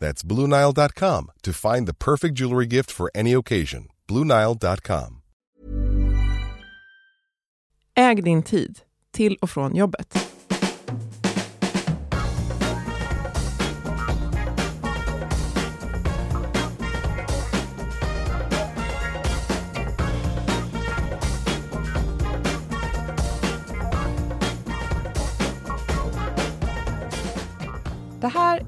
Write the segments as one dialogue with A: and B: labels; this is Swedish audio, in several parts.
A: That's BlueNile.com to find the perfect jewelry gift for any occasion. BlueNile.com.
B: Äg din tid till och från jobbet.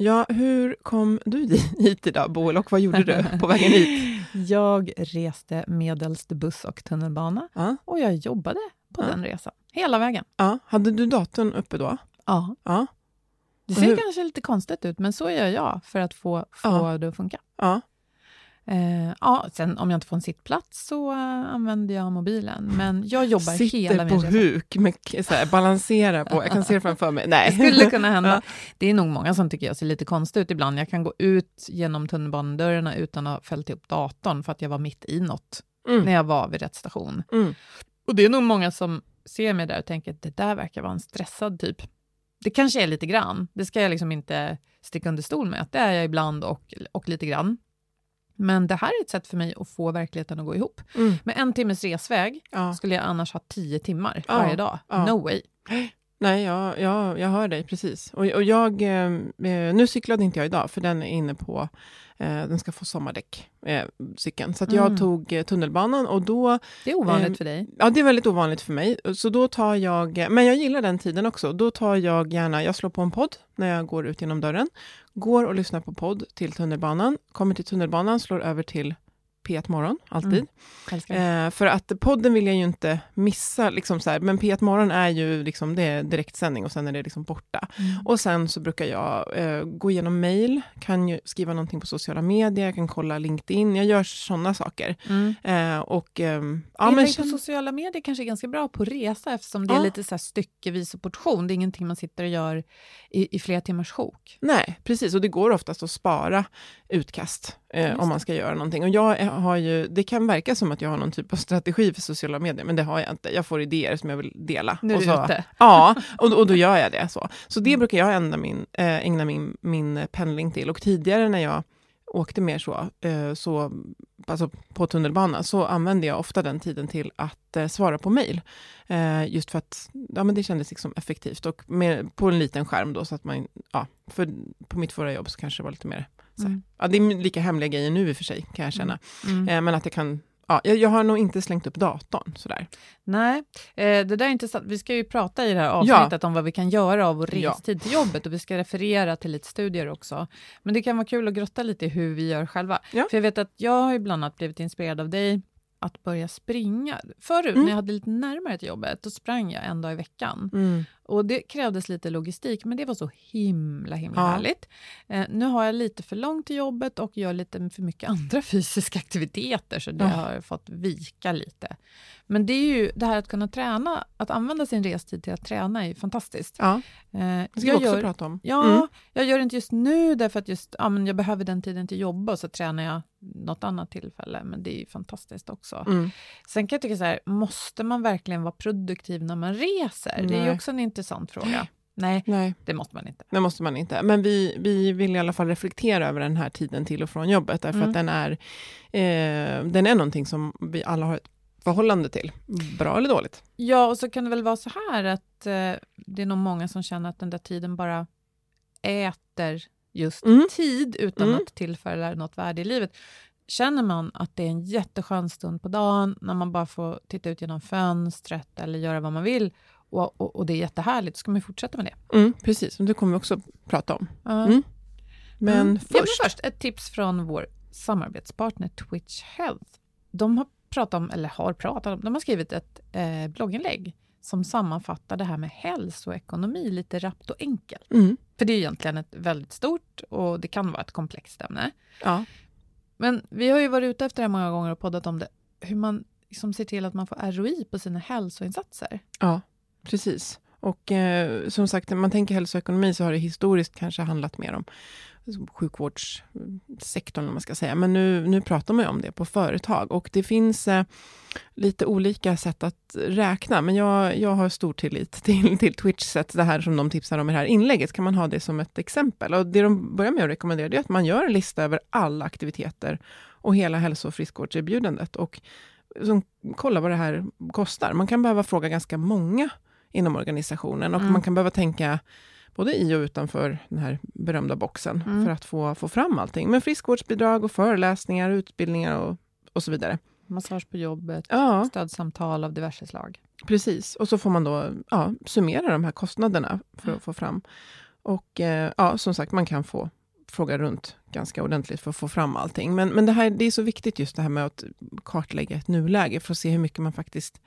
B: Ja, hur kom du hit idag, Boel, och vad gjorde du på vägen hit?
C: Jag reste medelst buss och tunnelbana
B: Ja.
C: och jag jobbade på
B: Ja.
C: den resan hela vägen.
B: Ja, hade du datorn uppe då?
C: Ja.
B: Ja.
C: Det ser
B: hur-
C: kanske lite konstigt ut, men så gör jag för att få, få
B: Ja.
C: det att funka.
B: Ja.
C: Eh, ja, sen om jag inte får en sittplats så eh, använder jag mobilen, men jag jobbar
B: Sitter
C: hela min
B: på
C: resa.
B: huk, med, så här, balanserar på, jag kan se det framför mig.
C: Det
B: Nej.
C: skulle kunna hända. Det är nog många som tycker jag ser lite konstig ut ibland. Jag kan gå ut genom tunnelbanedörrarna utan att ha fällt upp datorn för att jag var mitt i något
B: Mm.
C: när jag var vid rätt station.
B: Mm.
C: Och det är nog många som ser mig där och tänker att det där verkar vara en stressad typ. Det kanske är lite grann. Det ska jag liksom inte sticka under stol med. att Det är jag ibland och, och lite grann. Men det här är ett sätt för mig att få verkligheten att gå ihop.
B: Mm.
C: Med en timmes resväg
B: Ja.
C: skulle jag annars ha tio timmar
B: Ja,
C: varje dag.
B: ja.
C: No way.
B: Nej, jag, jag, jag hör dig precis. Och, och jag, eh, eh, nu cyklade inte jag idag, för den är inne på, eh, den ska få sommardäck, eh, cykeln. Så att jag
C: Mm.
B: tog eh, tunnelbanan och då,
C: Det är ovanligt
B: Ehm,
C: för dig.
B: ja det är väldigt ovanligt för mig, så då tar jag, men jag gillar den tiden också, då tar jag gärna, jag slår på en podd när jag går ut genom dörren, går och lyssnar på podd till tunnelbanan, kommer till tunnelbanan, slår över till P1 Morgon, alltid.
C: Mm. Älskar det.
B: Eh, för att podden vill jag ju inte missa, liksom så här, men P1 Morgon är ju liksom, det är direktsändning och sen är det liksom borta.
C: Mm.
B: Och sen så brukar jag eh, gå igenom mail, kan ju skriva någonting på sociala medier, jag kan kolla LinkedIn, jag gör sådana saker.
C: Mm.
B: Eh, och ehm, ja, men
C: på sociala medier kanske är ganska bra på resa eftersom det är
B: Ja.
C: lite så här styckevis och portion. Det är ingenting man sitter och gör i, i flera timmars sjok.
B: Nej, precis. Och det går oftast att spara utkast eh, om man ska göra någonting. Och jag är- har ju, det kan verka som att jag har någon typ av strategi för sociala medier, men det har jag inte. Jag får idéer som jag vill dela.
C: Nu är
B: och
C: du
B: så,
C: ute.
B: Ja, och, och då gör jag det. Så, så
C: Mm.
B: det brukar jag ägna min, äh, ägna min, min pendling till. Och tidigare när jag åkte mer så, eh, så alltså på tunnelbana, så använde jag ofta den tiden till att eh, svara på mejl. Eh, just för att ja, men det kändes liksom effektivt och med, på en liten skärm då, så att man, ja, för på mitt förra jobb så kanske det var lite mer,
C: Mm.
B: ja, det är lika hemliga grejer nu i och för sig, kan jag känna.
C: Mm.
B: Eh, men att jag kan, ja, jag, jag har nog inte slängt upp datorn sådär.
C: Nej, eh, det där är intressant. Vi ska ju prata i det här avsnittet om vad vi kan göra av vår
B: Ja.
C: restid till jobbet och vi ska referera till lite studier också. Men det kan vara kul att grotta lite i hur vi gör själva.
B: Ja.
C: För jag vet att jag har ju bland annat blivit inspirerad av dig att börja springa. Förut
B: Mm.
C: när jag hade lite närmare till jobbet, då sprang jag en dag i veckan.
B: Mm.
C: Och Det krävdes lite logistik, men det var så himla himla
B: Ja.
C: härligt. Eh, nu har jag lite för långt till jobbet och gör lite för mycket andra fysiska aktiviteter, så det
B: Ja.
C: har fått vika lite. Men det är ju det här att kunna träna, att använda sin restid till att träna är fantastiskt.
B: Ja,
C: Eh,
B: det ska
C: jag
B: också
C: gör-
B: prata om.
C: Ja,
B: Mm.
C: jag gör det inte just nu därför att just, ja, men jag behöver den tiden till jobba och så tränar jag något annat tillfälle. Men det är ju fantastiskt också.
B: Mm.
C: Sen kan jag tycka så här, måste man verkligen vara produktiv när man reser? Det är ju
B: Nej.
C: också en intressant fråga. Nej,
B: Nej,
C: det måste man inte.
B: det måste man inte. Men vi, vi vill i alla fall reflektera över den här tiden till och från jobbet, därför
C: Mm.
B: att den är, eh, den är någonting som vi alla har ett förhållande till. Bra eller dåligt?
C: Ja, och så kan det väl vara så här att eh, det är nog många som känner att den där tiden bara äter just
B: Mm.
C: tid utan
B: Mm.
C: att tillföra något värde i livet. Känner man att det är en jätteskön stund på dagen när man bara får titta ut genom fönstret eller göra vad man vill och, och, och det är jättehärligt, så ska man fortsätta med det.
B: Mm, precis, och det kommer vi också prata om. Mm. Men först,
C: Ja, men först ett tips från vår samarbetspartner Twitch Health. De har pratat om, eller har pratat om, de har skrivit ett eh, blogginlägg som sammanfattar det här med hälsoekonomi lite rappt och enkelt.
B: Mm.
C: För det är egentligen ett väldigt stort och det kan vara ett komplext ämne.
B: Ja.
C: Men vi har ju varit ute efter det här många gånger och poddat om det, hur man liksom ser till att man får ROI på sina hälsoinsatser.
B: Ja, precis. Och eh, som sagt, när man tänker hälsoekonomi så har det historiskt kanske handlat mer om sjukvårdssektorn, om man ska säga. Men nu, nu pratar man ju om det på företag och det finns eh, lite olika sätt att räkna. Men jag, jag har stor tillit till, till Twitch sätt, det här som de tipsar om i det här inlägget, kan man ha det som ett exempel. Och det de börjar med att rekommendera är att man gör en lista över alla aktiviteter och hela hälso och friskvårdserbjudandet och som, kolla vad det här kostar. Man kan behöva fråga ganska många inom organisationen och
C: Mm.
B: man kan behöva tänka både i och utanför den här berömda boxen
C: Mm.
B: för att få, få fram allting. Med friskvårdsbidrag och föreläsningar, utbildningar och, och så vidare.
C: Massage på jobbet,
B: Ja,
C: stödsamtal av diverse slag.
B: precis. Och så får man då ja, summera de här kostnaderna för att få fram. Och eh, ja, som sagt, man kan få fråga runt ganska ordentligt för att få fram allting. Men, men det, här, det är så viktigt just det här med att kartlägga ett nuläge för att se hur mycket man faktiskt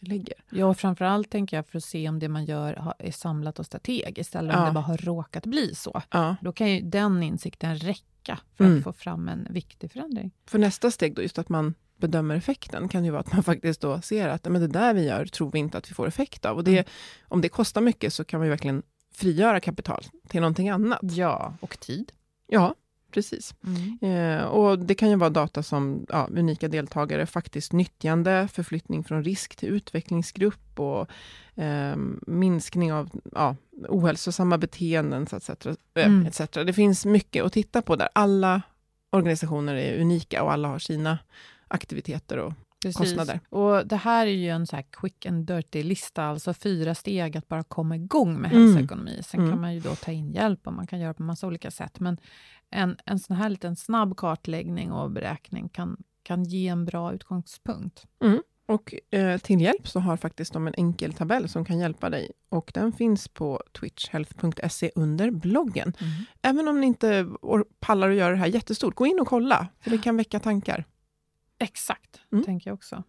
B: lägger.
C: Ja, och framförallt tänker jag för att se om det man gör är samlat och strategiskt, eller om
B: Ja.
C: det bara har råkat bli så.
B: Ja,
C: Då kan ju den insikten räcka för
B: Mm.
C: att få fram en viktig förändring.
B: För nästa steg då, just att man bedömer effekten, kan ju vara att man faktiskt då ser att men det där vi gör tror vi inte att vi får effekt av. Och det,
C: Mm.
B: om det kostar mycket så kan man ju verkligen frigöra kapital till någonting annat.
C: Ja, och tid.
B: Ja, precis. Eh, och det kan ju vara data som ja, unika deltagare, faktiskt nyttjande, förflyttning från risk till utvecklingsgrupp och eh, minskning av ja, ohälsosamma beteenden etc. eh,
C: Mm.
B: etc. Det finns mycket att titta på där. Alla organisationer är unika och alla har sina aktiviteter och
C: Precis.
B: kostnader.
C: Och det här är ju en så quick and dirty-lista, alltså fyra steg att bara komma igång med
B: Mm.
C: hälsoekonomi. Sen
B: Mm.
C: kan man ju då ta in hjälp och man kan göra på massa olika sätt. Men en, en sån här liten snabb kartläggning och beräkning kan, kan ge en bra utgångspunkt.
B: Och eh, till hjälp så har faktiskt de en enkel tabell som kan hjälpa dig. Och den finns på twitchhealth.se under bloggen. Även om ni inte pallar att göra det här jättestort, gå in och kolla, för det kan väcka tankar.
C: Exakt,
B: Mm.
C: tänker jag också.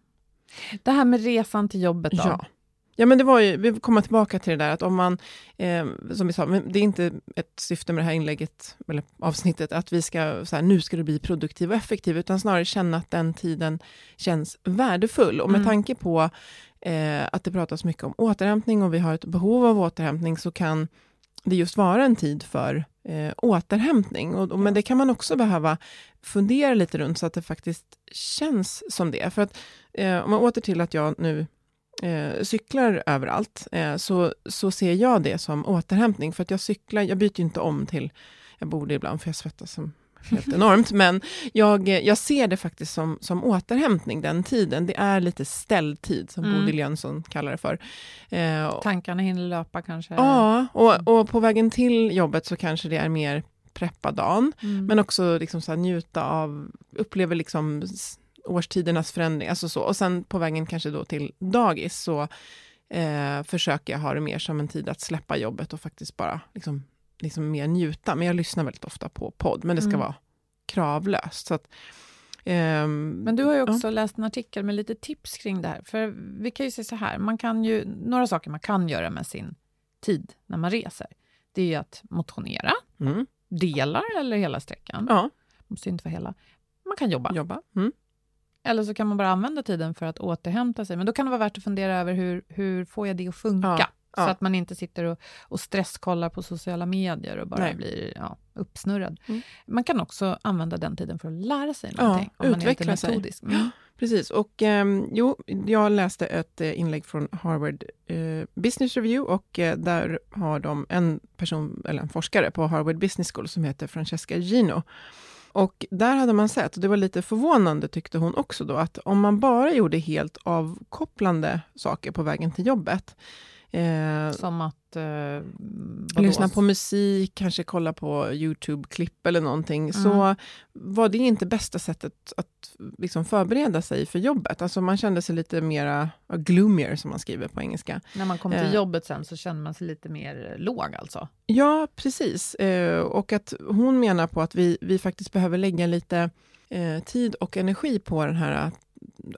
C: Det här med resan till jobbet då?
B: Ja. Ja, men det var ju, vi kommer tillbaka till det där att om man, eh, som vi sa, det är inte ett syfte med det här inlägget, eller avsnittet, att vi ska, så här, nu ska du bli produktiv och effektiv, utan snarare känna att den tiden känns värdefull. Och med
C: Mm.
B: tanke på eh, att det pratas mycket om återhämtning och vi har ett behov av återhämtning, så kan det just vara en tid för eh, återhämtning. Och, och, men det kan man också behöva fundera lite runt, så att det faktiskt känns som det. För att, eh, om man åter till att jag nu eh, cyklar överallt, eh, så, så ser jag det som återhämtning. För att jag cyklar, jag byter ju inte om till, jag borde ibland för jag svettas som helt enormt, men jag, jag ser det faktiskt som, som återhämtning den tiden. Det är lite ställd tid, som
C: Mm.
B: Bodil Jönsson kallar det för. Eh,
C: Tankarna hinner löpa kanske?
B: Ja, och, och på vägen till jobbet så kanske det är mer preppa dagen,
C: Mm.
B: men också liksom så njuta av, uppleva liksom årstidernas förändring, alltså så. Och sen på vägen kanske då till dagis så eh, försöker jag ha det mer som en tid att släppa jobbet och faktiskt bara liksom, liksom mer njuta. Men jag lyssnar väldigt ofta på podd, men det ska
C: Mm.
B: vara kravlöst. Så att, Um,
C: Men du har ju också ja. läst en artikel med lite tips kring det här. För vi kan ju säga så här, man kan ju, några saker man kan göra med sin tid när man reser. Det är ju att motionera, mm. delar eller hela sträckan.
B: Ja.
C: Måste inte vara hela. Man kan jobba.
B: jobba. Mm.
C: Eller så kan man bara använda tiden för att återhämta sig. Men då kan det vara värt att fundera över hur, hur får jag det att funka? Ja. Så ja. att man inte sitter och, och stresskollar på sociala medier och bara Nej. blir ja, uppsnurrad. Mm. Man kan också använda den tiden för att lära sig någonting.
B: Ja, om utveckla man är lite metodisk. Mm. Precis. Och eh, jo, jag läste ett eh, inlägg från Harvard eh, Business Review och eh, där har de en person, eller en forskare på Harvard Business School som heter Francesca Gino. Och där hade man sett, och det var lite förvånande tyckte hon också då, att om man bara gjorde helt avkopplande saker på vägen till jobbet,
C: Eh, Som att... Eh,
B: lyssna på musik, kanske kolla på YouTube-klipp eller någonting, mm. så var det inte bästa sättet att liksom förbereda sig för jobbet. Alltså man kände sig lite mera gloomier, som man skriver på engelska.
C: När man kom till eh, jobbet sen så kände man sig lite mer låg alltså?
B: Ja, precis. Eh, och att hon menar på att vi, vi faktiskt behöver lägga lite eh, tid och energi på den här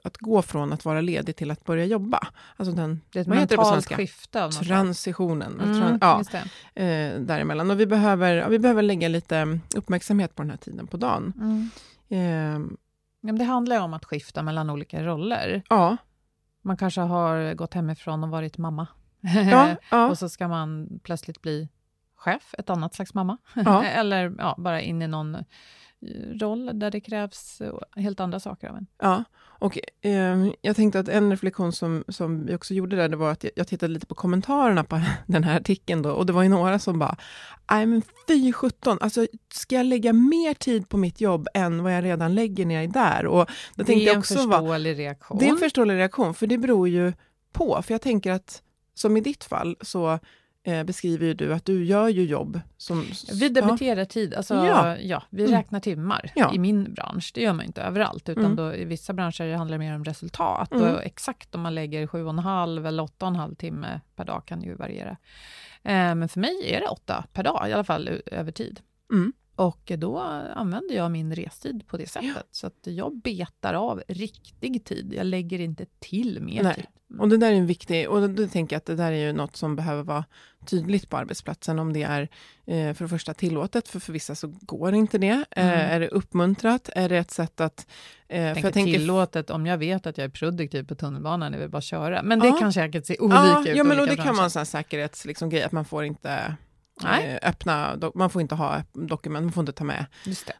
B: att gå från att vara ledig till att börja jobba. Alltså den,
C: det är ett mentalt skifte. Av
B: Transitionen. Mm, ja, eh, däremellan. Och vi behöver, ja, vi behöver lägga lite uppmärksamhet på den här tiden på dagen. Mm.
C: Eh, ja, det handlar ju om att skifta mellan olika roller.
B: Ja.
C: Man kanske har gått hemifrån och varit mamma. Ja, ja. och så ska man plötsligt bli chef, ett annat slags mamma. Ja. Eller ja, bara in i någon roll där det krävs helt andra saker av en.
B: Ja, och eh, jag tänkte att en reflektion som, som vi också gjorde där, det var att jag, tittade lite på kommentarerna på den här artikeln då, och det var ju några som bara, nej men fy sjutton, alltså ska jag lägga mer tid på mitt jobb än vad jag redan lägger när jag är där? Och
C: det är en också, förståelig reaktion.
B: Det är en förståelig reaktion, för det beror ju på, för jag tänker att som i ditt fall, så eh, beskriver du att du gör ju jobb som...
C: Vi debiterar ja. tid, alltså ja, ja vi mm. räknar timmar ja. i min bransch. Det gör man inte överallt, utan mm. då, i vissa branscher handlar det mer om resultat. Mm. Och exakt om man lägger sju och en halv eller åtta och en halv timme per dag kan ju variera. Eh, men för mig är det åtta per dag, i alla fall över tid.
B: Mm.
C: Och då använder jag min restid på det sättet. Ja. Så att jag betar av riktig tid. Jag lägger inte till mer
B: Nej.
C: tid.
B: Och det där är en viktig, och då tänker jag att det där är ju något som behöver vara tydligt på arbetsplatsen, om det är eh, för det första tillåtet, för för vissa så går inte det. Eh, mm. Är det uppmuntrat? Är det ett sätt att...
C: Eh, jag för jag tänker, tillåtet, om jag vet att jag är produktiv på tunnelbanan, är väl bara köra. Men det ja. kan säkert se olika ja, ut.
B: Ja, men
C: och
B: det branscher. kan vara en sån säkerhetsgrej, liksom, att man får inte Nej. Eh, öppna, man får inte ha dokument, man får inte ta med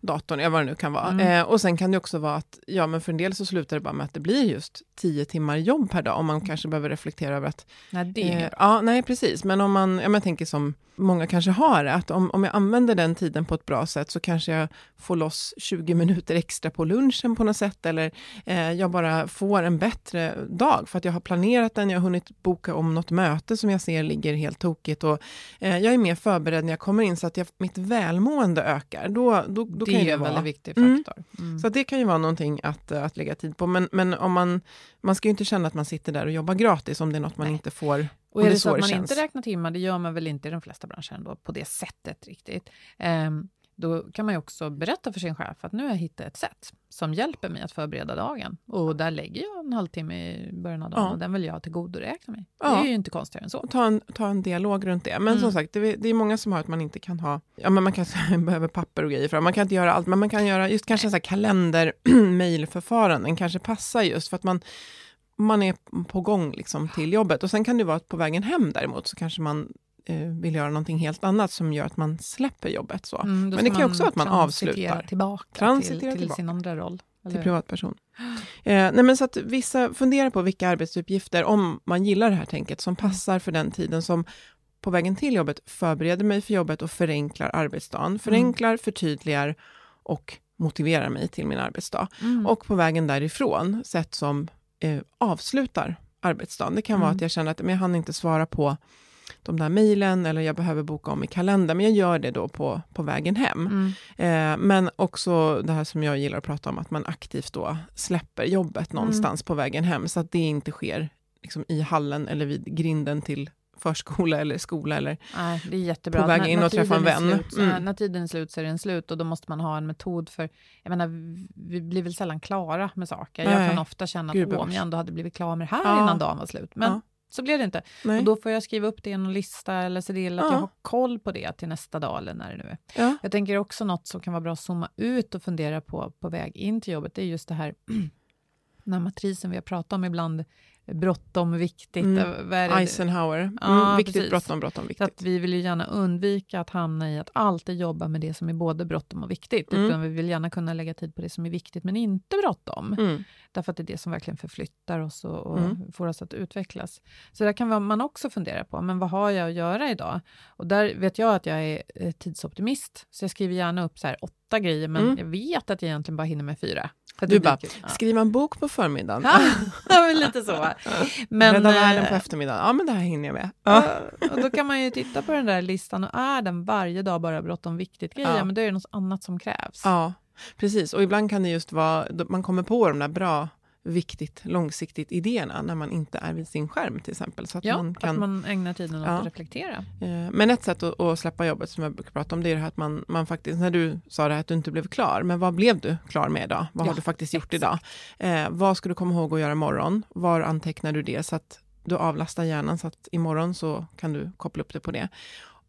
B: datorn, ja, vad det nu kan vara. Mm. Eh, och sen kan det också vara att, ja men för en del så slutar det bara med att det blir just tio timmar jobb per dag, om man mm. kanske behöver reflektera över att...
C: Nej, det är
B: eh, Ja, nej precis, men om man, ja, men jag tänker som många kanske har, att om, om jag använder den tiden på ett bra sätt, så kanske jag får loss 20 minuter extra på lunchen på något sätt, eller eh, jag bara får en bättre dag, för att jag har planerat den, jag har hunnit boka om något möte som jag ser ligger helt tokigt, och eh, jag är mer förberedd när jag kommer in, så att jag, mitt välmående ökar. Då, då, då
C: det
B: kan
C: är en väldigt viktig faktor.
B: Mm. Mm. Så det kan ju vara någonting att, att lägga tid på, men, men om man, man ska ju inte känna att man sitter där och jobbar gratis, om det är något man Nej. inte får
C: och är det, det så att man känns. inte räknar timmar, det gör man väl inte i de flesta branscher ändå, på det sättet riktigt. Um, då kan man ju också berätta för sin chef att nu har jag hittat ett sätt som hjälper mig att förbereda dagen. Och där lägger jag en halvtimme i början av dagen ja. och den vill jag tillgodoräkna mig. Ja. Det är ju inte konstigare än så.
B: Ta en, ta en dialog runt det. Men mm. som sagt, det, det, är många som har att man inte kan ha, ja men man kanske behöver papper och grejer för Man kan inte göra allt, men man kan göra just kanske en kalender, mejlförfaranden kanske passar just för att man man är på gång liksom till jobbet. Och sen kan det vara att på vägen hem däremot så kanske man vill göra någonting helt annat som gör att man släpper jobbet. Så. Mm, Men det kan också vara att man avslutar.
C: tillbaka transitera till, till tillbaka. sin andra roll.
B: Eller? Till privatperson. Eh, nej men så att vissa funderar på vilka arbetsuppgifter, om man gillar det här tänket, som mm. passar för den tiden som på vägen till jobbet förbereder mig för jobbet och förenklar arbetsdagen. Mm. Förenklar, mm. förtydligar och motiverar mig till min arbetsdag. Mm. Och på vägen därifrån, sätt som eh, avslutar arbetsdagen. Det kan mm. vara att jag känner att men jag hann inte svara på de där mejlen eller jag behöver boka om i kalendern, men jag gör det då på, på vägen hem. Mm. Eh, men också det här som jag gillar att prata om, att man aktivt då släpper jobbet mm. någonstans mm. på vägen hem, så att det inte sker liksom, i hallen eller vid grinden till förskola eller skola eller
C: Nej, det är jättebra.
B: på väg
C: När-
B: in
C: när
B: och träffa en vän.
C: Slut,
B: Mm.
C: När tiden är slut så är den slut och då måste man ha en metod för, jag menar, vi blir väl sällan klara med saker. Jag
B: Nej.
C: kan ofta känna
B: Gud,
C: att åh, om jag ändå hade blivit klar med det här
B: Ja.
C: innan dagen var slut. Men
B: Ja.
C: Så blev det inte.
B: Nej.
C: Och då får jag skriva upp det i en lista eller se till att
B: Ja.
C: jag har koll på det till nästa dag eller när det nu är.
B: ja.
C: Jag tänker också något som kan vara bra att zooma ut och fundera på på väg in till jobbet, det är just det här, den här matrisen vi har pratat om ibland, bråttom, viktigt.
B: Mm. Eisenhower. Mm,
C: Ja,
B: viktigt,
C: precis.
B: bråttom, bråttom,
C: Så
B: viktigt.
C: att vi vill ju gärna undvika att hamna i att alltid jobba med det som är både bråttom och viktigt.
B: Mm.
C: Utan vi vill gärna kunna lägga tid på det som är viktigt men inte bråttom.
B: Mm.
C: Därför att det är det som verkligen förflyttar oss och, och
B: Mm.
C: får oss att utvecklas. Så där kan man också fundera på, men vad har jag att göra idag? Och där vet jag att jag är eh, tidsoptimist, så jag skriver gärna upp så här åtta grejer, men
B: Mm.
C: jag vet att jag egentligen bara hinner med fyra. För
B: Du bara.
C: Ja.
B: skriva en bok på förmiddagen.
C: Ja, men lite så. Men,
B: Rädda världen
C: eh,
B: på eftermiddagen. Ja, men det här hinner jag med.
C: Ja, och då kan man ju titta på den där listan och är den varje dag bara bråttom viktigt grejer,
B: Ja.
C: men då är det något annat som krävs.
B: ja, precis. Och ibland kan det just vara, man kommer på de där bra, viktigt, långsiktigt idéerna när man inte är vid sin skärm till exempel. Så att
C: Ja,
B: man kan,
C: att man ägnar tiden åt
B: Ja.
C: att reflektera.
B: eh, men ett sätt att, att släppa jobbet som jag brukar prata om, det är det här att man, man faktiskt, när du sa det här att du inte blev klar, men vad blev du klar med idag? Vad har
C: Ja,
B: du faktiskt gjort
C: exakt.
B: idag? Eh, vad ska du komma ihåg att göra imorgon? Var antecknar du det? Så att du avlastar hjärnan så att imorgon så kan du koppla upp det på det.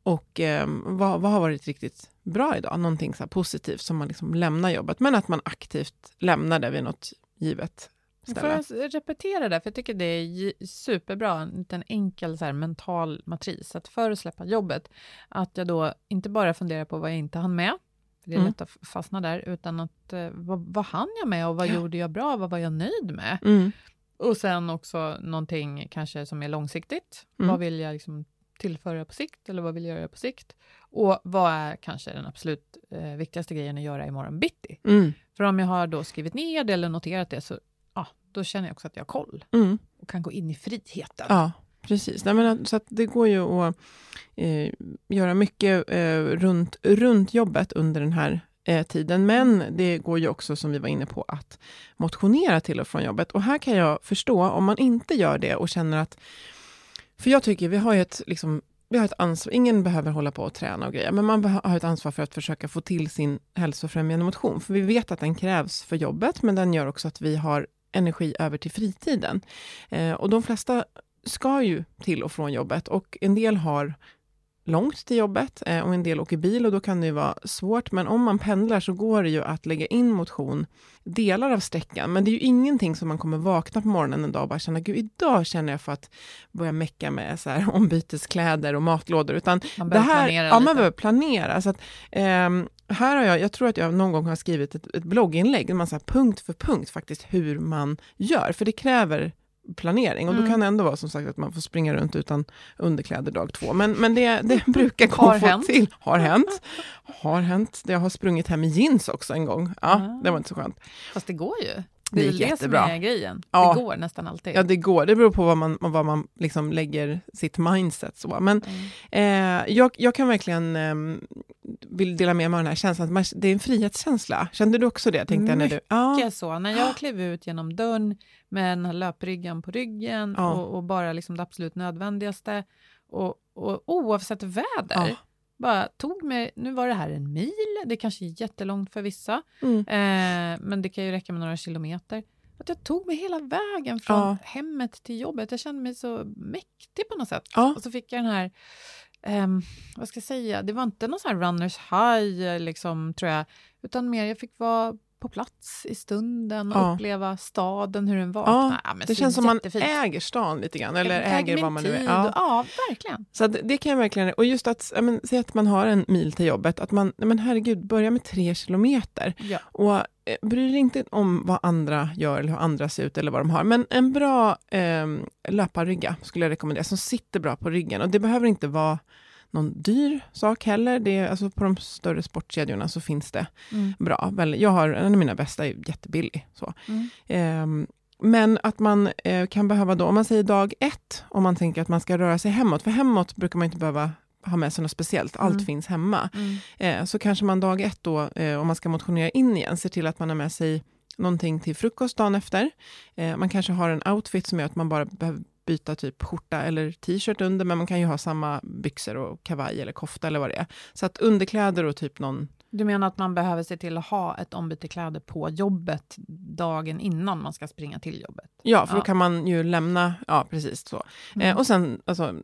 B: Och eh, vad, vad har varit riktigt bra idag? Någonting så positivt som man liksom lämnar jobbet, men att man aktivt lämnar det vid något givet
C: Får
B: ställe.
C: jag repetera det? För jag tycker det är superbra, en liten enkel så här, mental matris. Att för att släppa jobbet, att jag då inte bara funderar på vad jag inte hann med, för det är
B: Mm.
C: lätt att fastna där, utan att eh, vad, vad hann jag med och vad
B: Ja.
C: gjorde jag bra, vad var jag nöjd med?
B: Mm.
C: Och sen också någonting kanske som är långsiktigt.
B: Mm.
C: Vad vill jag liksom tillföra på sikt eller vad vill jag göra på sikt? Och vad är kanske den absolut eh, viktigaste grejen att göra imorgon bitti?
B: Mm.
C: För om jag har då skrivit ner det eller noterat det så ja, då känner jag också att jag har koll
B: Mm.
C: och kan gå in i friheten.
B: Ja, precis. Nej, men, så det går ju att eh, göra mycket eh, runt, runt jobbet under den här eh, tiden. Men det går ju också, som vi var inne på, att motionera till och från jobbet. Och här kan jag förstå, om man inte gör det och känner att... För jag tycker, vi har ju ett, liksom, vi har ett ansvar, ingen behöver hålla på och träna och grejer, men man har ett ansvar för att försöka få till sin hälsofrämjande motion. För vi vet att den krävs för jobbet, men den gör också att vi har energi över till fritiden. Eh, och de flesta ska ju till och från jobbet och en del har långt till jobbet eh, och en del åker bil och då kan det ju vara svårt. Men om man pendlar så går det ju att lägga in motion delar av sträckan. Men det är ju ingenting som man kommer vakna på morgonen en dag och bara känna, gud idag känner jag för att börja mecka med så här ombyteskläder och matlådor. Utan
C: Man
B: det här,
C: planera
B: ja,
C: lite.
B: man behöver planera. Så att, ehm, här har jag, jag tror att jag någon gång har skrivit ett, ett blogginlägg, där man så här, punkt för punkt faktiskt hur man gör, för det kräver planering och då
C: Mm.
B: kan det ändå vara som sagt att man får springa runt utan underkläder dag två. Men, men det, det brukar gå
C: Har
B: få
C: hänt.
B: till. Har hänt. Har hänt. Jag har sprungit hem i jeans också en gång. Ja,
C: Ah.
B: det var inte så skönt.
C: Fast det går ju.
B: Det
C: är
B: gick
C: väl det som är grejen.
B: Ja.
C: Det går nästan alltid.
B: Ja, det går. Det beror på vad man, vad man liksom lägger sitt mindset så. Men
C: Mm.
B: Eh, jag, jag kan verkligen eh, vill dela med mig av den här känslan, att man, det är en frihetskänsla. Kände du också det? Tänkte jag när du, ja.
C: Mycket så. När jag klev ut genom dörren med den här löpryggan på ryggen
B: Ja.
C: och, och bara liksom det absolut nödvändigaste och, och oavsett väder.
B: Ja.
C: Bara tog mig, nu var det här en mil, det kanske är jättelångt för vissa,
B: Mm.
C: eh, men det kan ju räcka med några kilometer. Att jag tog mig hela vägen från
B: Ja.
C: hemmet till jobbet. Jag kände mig så mäktig på något sätt. Och så fick jag den här, ehm, vad ska jag säga, det var inte någon sån här runners high, liksom, tror jag, utan mer jag fick vara på plats i stunden och
B: Ja.
C: uppleva staden, hur den var.
B: Ja, det känns som man
C: jättefint.
B: äger stan lite grann, eller äger
C: min
B: vad man nu är. Ja.
C: ja, verkligen.
B: Så det kan jag verkligen, och just att, men, säg att man har en mil till jobbet, att man, men herregud, börja med tre kilometer.
C: Ja.
B: Och eh, bry dig inte om vad andra gör eller hur andra ser ut eller vad de har. Men en bra eh, löparrygga skulle jag rekommendera, som sitter bra på ryggen. Och det behöver inte vara någon dyr sak heller. Det är, alltså på de större sportkedjorna så finns det
C: Mm.
B: bra. Jag har, en av mina bästa är jättebillig. Så.
C: Mm.
B: Ehm, men att man eh, kan behöva då, om man säger dag ett, om man tänker att man ska röra sig hemåt, för hemåt brukar man inte behöva ha med sig något speciellt, allt
C: Mm.
B: finns hemma.
C: Mm.
B: Eh, så kanske man dag ett då, eh, om man ska motionera in igen, ser till att man har med sig någonting till frukost dagen efter. Eh, man kanske har en outfit som gör att man bara behöver byta typ skjorta eller t-shirt under, men man kan ju ha samma byxor och kavaj eller kofta eller vad det är. Så att underkläder och typ någon
C: du menar att man behöver se till att ha ett ombyte kläder på jobbet dagen innan man ska springa till jobbet?
B: Ja, för ja. då kan man ju lämna, ja precis så. Mm. Eh, och sen, alltså,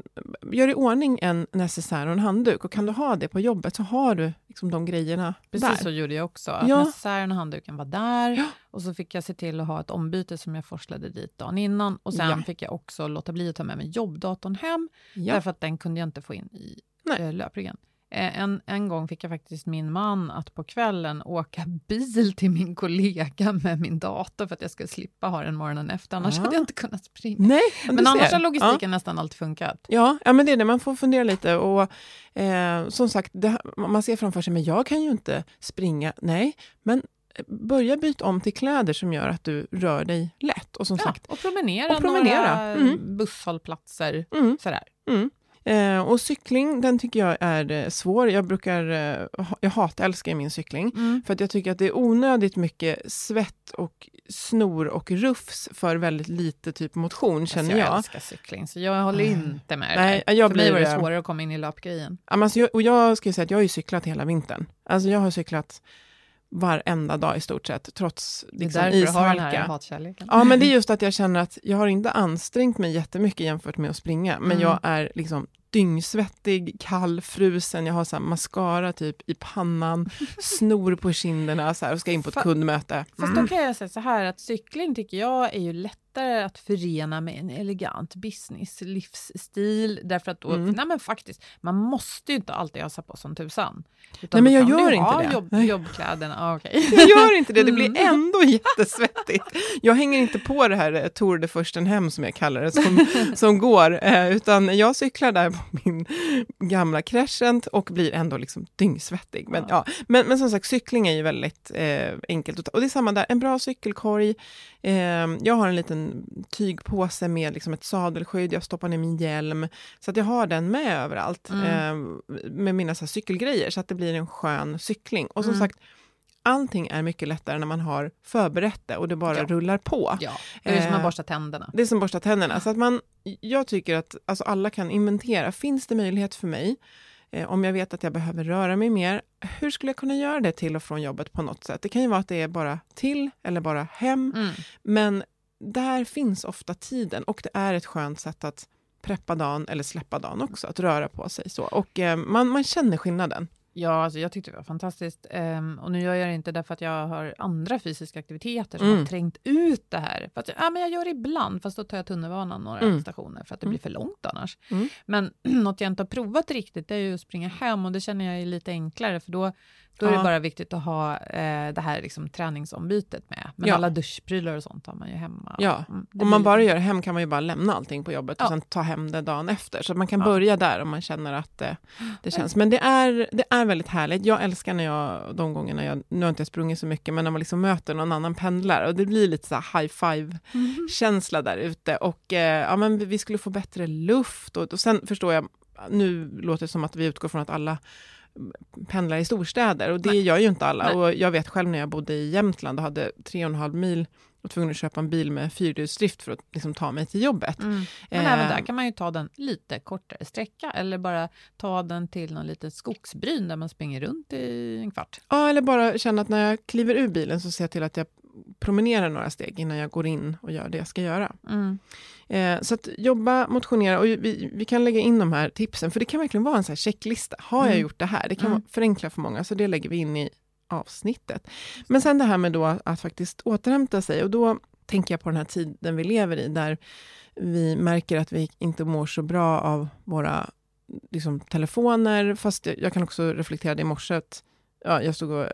B: gör i ordning en necessär och en handduk. Och kan du ha det på jobbet så har du liksom de grejerna
C: Precis
B: där.
C: så gjorde jag också. Att ja. necessären och handduken var där. Ja. Och så fick jag se till att ha ett ombyte som jag forslade dit dagen innan. Och sen fick jag också låta bli att ta med mig jobbdatorn hem. Därför att den kunde jag inte få in i Nej. Eh, löpryggen. Eh, en, en gång fick jag faktiskt min man att på kvällen åka bil till min kollega med min dator för att jag skulle slippa ha den morgonen efter, annars ja. hade jag inte kunnat springa.
B: Nej,
C: men annars har logistiken ja. nästan alltid funkat.
B: Ja, ja, men det är det, man får fundera lite och eh, som sagt, det, man ser framför sig, men jag kan ju inte springa. Nej, men börja byta om till kläder som gör att du rör dig lätt. Och som ja, sagt,
C: och promenera, och promenera. några mm. busshållplatser. Mm. Sådär.
B: Mm. Eh, och cykling, den tycker jag är eh, svår. Jag brukar, eh, jag hatälskar min cykling, mm. för att jag tycker att det är onödigt mycket svett och snor och rufs för väldigt lite typ motion, alltså, känner jag.
C: Jag älskar cykling, så jag håller inte med Nej. Jag för mig var det svårare att komma in i löpgrejen.
B: Alltså, jag, och jag ska säga att jag har ju cyklat hela vintern. Alltså jag har cyklat varenda dag i stort sett, trots liksom,
C: det är därför ishalka. har den här hatkärleken.
B: Ja, men det är just att jag känner att jag har inte ansträngt mig jättemycket jämfört med att springa, men mm. jag är liksom dyngsvettig, kall, frusen, jag har så mascara typ i pannan, snor på kinderna så här, och ska in på ett kundmöte. Mm.
C: Fast då mm. kan jag säga så här att cykling tycker jag är ju lätt lättare att förena med en elegant business livsstil. Därför att då, mm. nej men faktiskt, man måste ju inte alltid ösa på som tusan.
B: nej men jag gör inte det.
C: Jobb, jobbkläderna, ah, okay.
B: Jag gör inte det, det blir mm. ändå jättesvettigt. Jag hänger inte på det här eh, Tour de Furstenhem som jag kallar det, som, som går, eh, utan jag cyklar där min gamla Crescent och blir ändå liksom dyngsvettig. Men, ja. ja. men, men som sagt, cykling är ju väldigt eh, enkelt. Och det är samma där, en bra cykelkorg. Eh, jag har en liten tygpåse med liksom ett sadelskydd, jag stoppar ner min hjälm, så att jag har den med överallt mm. eh, med mina så cykelgrejer, så att det blir en skön cykling. Och som mm. sagt, allting är mycket lättare när man har förberett det och det bara ja. rullar på.
C: Ja, det är som att eh, borsta tänderna.
B: Det är som att borsta tänderna. Så att man, jag tycker att alltså alla kan inventera, finns det möjlighet för mig Eh, om jag vet att jag behöver röra mig mer, hur skulle jag kunna göra det till och från jobbet på något sätt? Det kan ju vara att det är bara till eller bara hem, mm. men där finns ofta tiden och det är ett skönt sätt att preppa dagen eller släppa dagen också, att röra på sig så. Och eh, man, man känner skillnaden.
C: Ja, alltså jag tyckte det var fantastiskt. Um, och nu gör jag det inte därför att jag har andra fysiska aktiviteter som mm. har trängt ut det här. För att, ja, men jag gör det ibland, fast då tar jag tunnelbanan några mm. stationer för att det mm. blir för långt annars. Mm. Men något jag inte har provat riktigt, är ju att springa hem och det känner jag är lite enklare, för då då är ja. det bara viktigt att ha eh, det här liksom, träningsombytet med. Men ja. alla duschprylar och sånt har man ju hemma.
B: Ja, mm, om man bara gör det hem kan man ju bara lämna allting på jobbet ja. och sen ta hem det dagen efter. Så man kan börja där om man känner att det, det känns. Men det är, det är väldigt härligt. Jag älskar när jag, de gångerna jag, nu har inte jag sprungit så mycket, men när man liksom möter någon annan pendlare och det blir lite så high five-känsla mm. där ute. Och eh, ja, men vi skulle få bättre luft och, och sen förstår jag, nu låter det som att vi utgår från att alla pendlar i storstäder och det Nej. gör ju inte alla. Nej. Och jag vet själv när jag bodde i Jämtland och hade tre och en halv mil och tvungen att köpa en bil med fyrhjulsdrift för att liksom, ta mig till jobbet. Mm.
C: Men eh, även där kan man ju ta den lite kortare sträcka eller bara ta den till någon liten skogsbryn där man springer runt i en kvart.
B: Ja, eller bara känna att när jag kliver ur bilen så ser jag till att jag promenerar några steg innan jag går in och gör det jag ska göra. Mm. Eh, så att jobba, motionera och vi, vi, kan lägga in de här tipsen, för det kan verkligen vara en så här checklista. Har mm. jag gjort det här? Det kan mm. förenkla för många, så det lägger vi in i avsnittet. Men sen det här med då att faktiskt återhämta sig och då tänker jag på den här tiden vi lever i, där vi märker att vi inte mår så bra av våra liksom, telefoner, fast jag, jag kan också reflektera det i morse, ja, jag stod och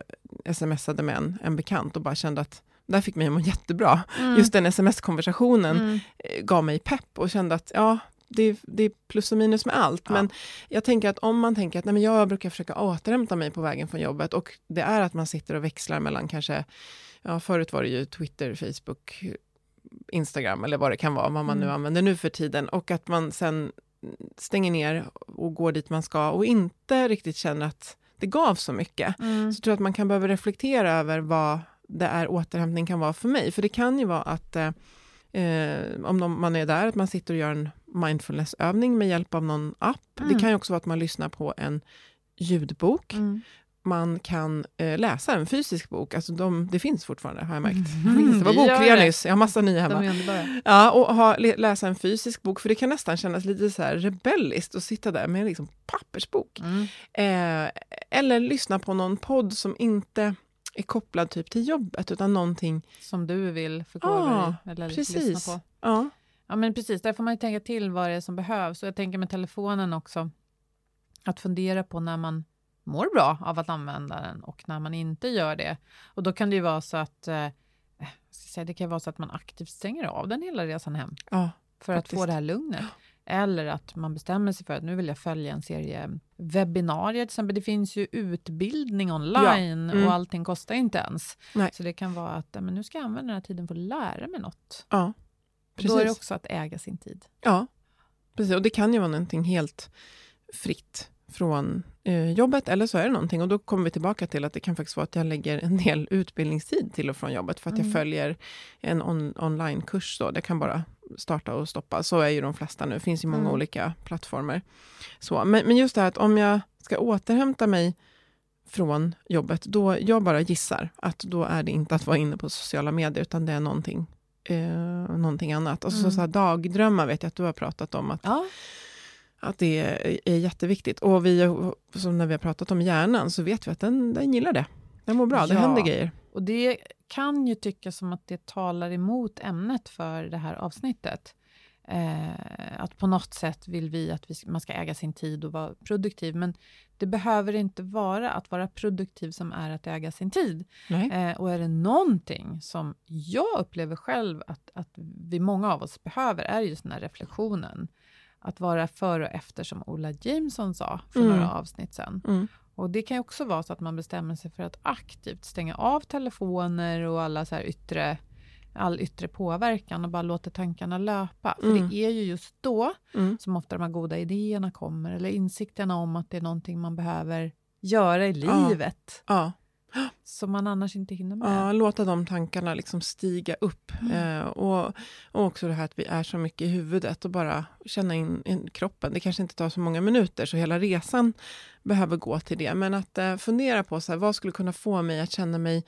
B: smsade med en, en bekant och bara kände att där fick mig att må jättebra. Mm. Just den sms-konversationen mm. Eh, gav mig pepp och kände att ja, det, det, är plus och minus med allt. Ja. Men jag tänker att om man tänker att nej, men jag brukar försöka återhämta mig på vägen från jobbet och det är att man sitter och växlar mellan kanske, ja förut var det ju Twitter, Facebook, Instagram eller vad det kan vara, vad man mm. nu använder nu för tiden och att man sen stänger ner och går dit man ska och inte riktigt känner att det gav så mycket. Mm. Så jag tror att man kan behöva reflektera över vad det är återhämtning kan vara för mig. För det kan ju vara att eh, eh, om de, man är där, att man sitter och gör en mindfulnessövning med hjälp av någon app.
C: Mm.
B: Det kan ju också vara att man lyssnar på en ljudbok.
C: Mm.
B: Man kan eh, läsa en fysisk bok. Alltså de, det finns fortfarande, har jag märkt.
C: Mm.
B: Det var bokrea nyss, jag har massa nya hemma. Ja, och ha, läsa en fysisk bok, för det kan nästan kännas lite så här rebelliskt att sitta där med en liksom pappersbok.
C: Mm.
B: Eh, eller lyssna på någon podd som inte är kopplad typ till jobbet, utan någonting...
C: Som du vill förkovra
B: Ja,
C: dig eller
B: precis.
C: lyssna på.
B: Ja,
C: Ja, men precis. Där får man ju tänka till vad det är som behövs. Och jag tänker med telefonen också, att fundera på när man mår bra av att använda den och när man inte gör det. Och då kan det ju vara så att, eh, säga, det kan vara så att man aktivt stänger av den hela resan hem
B: ja,
C: för att
B: Faktiskt.
C: få det här lugnet. Eller att man bestämmer sig för att nu vill jag följa en serie webbinarier till exempel. Det finns ju utbildning online
B: Mm.
C: och allting kostar inte ens.
B: Nej.
C: Så det kan vara att ja, men nu ska jag använda den här tiden för att lära mig något.
B: ja.
C: Då är det
B: Precis.
C: också att äga sin tid.
B: Ja, precis. Och det kan ju vara någonting helt fritt från jobbet, eller så är det någonting. Och då kommer vi tillbaka till att det kan faktiskt vara att jag lägger en del utbildningstid till och från jobbet, för att
C: Mm.
B: jag följer en on, onlinekurs. Det kan bara starta och stoppa. Så är ju de flesta nu. Det finns ju många
C: Mm.
B: olika plattformar. Så, men, men just det här att om jag ska återhämta mig från jobbet, då jag bara gissar att då är det inte att vara inne på sociala medier, utan det är någonting, eh, någonting annat. Och så,
C: Mm.
B: så här, dagdrömmar vet jag att du har pratat om, att,
C: Ja,
B: att det är, jätteviktigt. Och vi, som när vi har pratat om hjärnan, så vet vi att den, den gillar det. Den mår bra, det
C: Ja.
B: händer grejer.
C: och det kan ju tyckas som att det talar emot ämnet för det här avsnittet. Eh, att på något sätt vill vi att vi, man ska äga sin tid och vara produktiv, men det behöver inte vara att vara produktiv som är att äga sin tid. Eh, och är det någonting som jag upplever själv att, att vi många av oss behöver, är just den här reflektionen. Att vara före och efter, som Ola Jameson sa för
B: Mm.
C: några avsnitt sedan.
B: Mm.
C: Och det kan ju också vara så att man bestämmer sig för att aktivt stänga av telefoner och alla så här yttre, all yttre påverkan och bara låter tankarna löpa. För
B: Mm.
C: det är ju just då
B: Mm.
C: som ofta de här goda idéerna kommer, eller insikterna om att det är någonting man behöver göra i
B: Ja.
C: livet,
B: Ja.
C: Som man annars inte hinner med.
B: Ja, låta de tankarna liksom stiga upp.
C: Mm.
B: Eh, och, och också det här att vi är så mycket i huvudet och bara känna in, in kroppen. Det kanske inte tar så många minuter, så hela resan behöver gå till det. Men att eh, fundera på så här, vad skulle kunna få mig att känna mig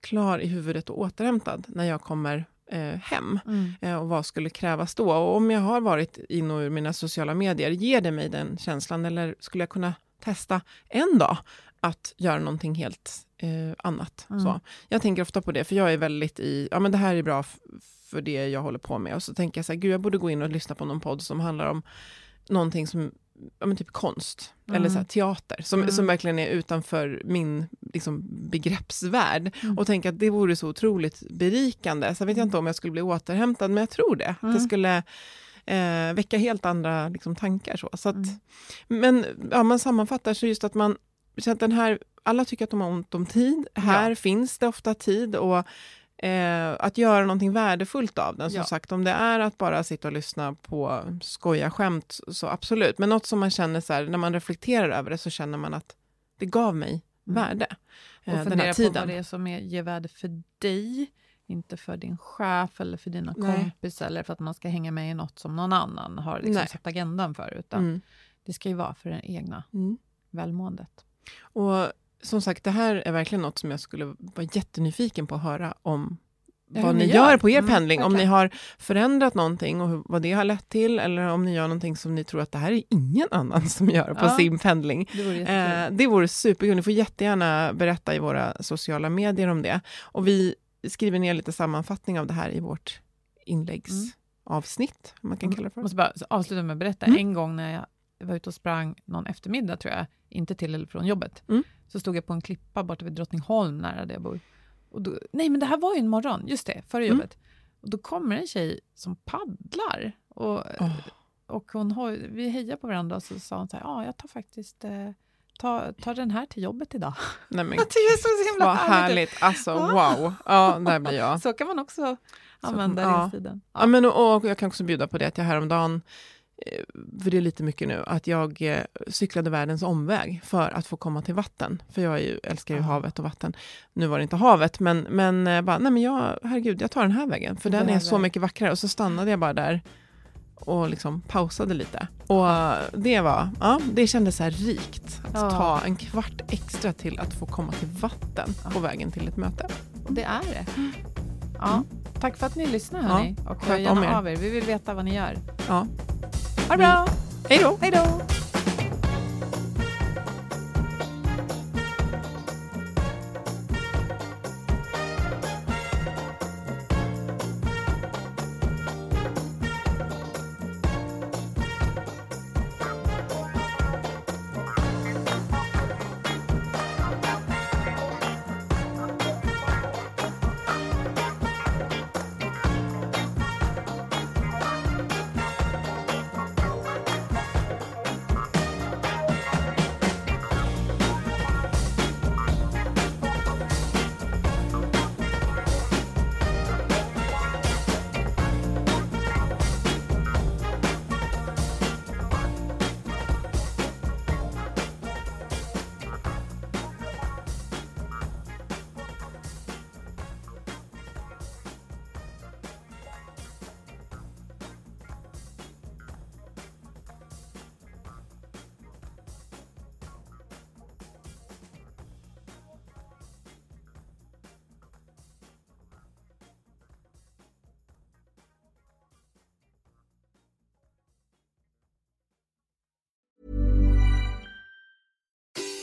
B: klar i huvudet och återhämtad när jag kommer eh, hem.
C: Mm.
B: Eh, och vad skulle krävas då? Och om jag har varit in och ur mina sociala medier, ger det mig den känslan? Eller skulle jag kunna testa en dag att göra någonting helt eh, annat?
C: Mm.
B: Så. Jag tänker ofta på det, för jag är väldigt i, ja men det här är bra för det jag håller på med. Och så tänker jag så här, gud jag borde gå in och lyssna på någon podd som handlar om någonting som, ja men typ konst,
C: Mm.
B: eller så här, teater, som,
C: Mm.
B: som verkligen är utanför min liksom, begreppsvärld.
C: Mm.
B: Och tänka att det vore så otroligt berikande. Sen vet jag inte om jag skulle bli återhämtad, men jag tror det. Att det
C: Mm.
B: skulle eh, väcka helt andra liksom, tankar. Så. Så att,
C: Mm.
B: Men ja, man sammanfattar så just att man, så att den här, alla tycker att de har ont om tid. Här finns det ofta tid och eh, att göra någonting värdefullt av den. Som
C: Ja.
B: sagt, om det är att bara sitta och lyssna på skoja skämt, så absolut. Men något som man känner så här, när man reflekterar över det så känner man att det gav mig
C: Mm.
B: värde.
C: Och
B: eh,
C: fundera på vad det är som är, ger värde för dig, inte för din chef eller för dina
B: Nej.
C: kompisar eller för att man ska hänga med i något som någon annan har liksom satt agendan för, utan
B: Mm.
C: det ska ju vara för det egna
B: Mm.
C: välmåendet.
B: Och som sagt, det här är verkligen något som jag skulle vara jättenyfiken på att höra om
C: Ja,
B: vad ni gör
C: gör.
B: på er
C: Mm,
B: pendling. Om ni
C: verkligen.
B: har förändrat någonting och vad det har lett till, eller om ni gör någonting som ni tror att det här är ingen annan som gör på
C: Ja.
B: sin pendling.
C: Det vore.
B: Eh, det vore superkul. Ni får jättegärna berätta i våra sociala medier om det. Och vi skriver ner lite sammanfattning av det här i vårt inläggsavsnitt, om man kan kalla det
C: Jag
B: för.
C: måste bara avsluta med att berätta.
B: Mm.
C: En gång när jag var ute och sprang någon eftermiddag, tror jag, inte till eller från jobbet,
B: Mm.
C: så stod jag på en klippa borta vid Drottningholm, nära där jag bor. Och då, nej, men det här var ju en morgon, just det, före
B: Mm.
C: jobbet. Och då kommer en tjej som paddlar. Och,
B: Åh.
C: och hon har, vi hejar på varandra och så sa hon så här, ja, jag tar faktiskt eh, ta, ta den här till jobbet idag.
B: Nej, men,
C: det är så himla
B: vad härligt. Alltså, wow. Ja, där blir jag.
C: Så kan man också använda
B: ja.
C: restiden.
B: Ja. men, och, och jag kan också bjuda på det att jag häromdagen för det är lite mycket nu, att jag eh, cyklade världens omväg för att få komma till vatten. För jag ju, älskar ju havet och vatten. Nu var det inte havet, men, men eh, bara, nej men jag, herregud, jag tar den här vägen. För den är så mycket vackrare. Och så stannade jag bara där och liksom pausade lite. Och det var, ja, det kändes så här rikt. Att ja. ta en kvart extra till att få komma till vatten ja. på vägen till ett möte.
C: Och det är det. Mm. Ja. Mm. Tack för att ni lyssnar hörni. Ja, och hör gärna av er. Vi vill veta vad ni gör.
B: Ja.
C: Ha det bra!
B: Hej då!
C: Hej då!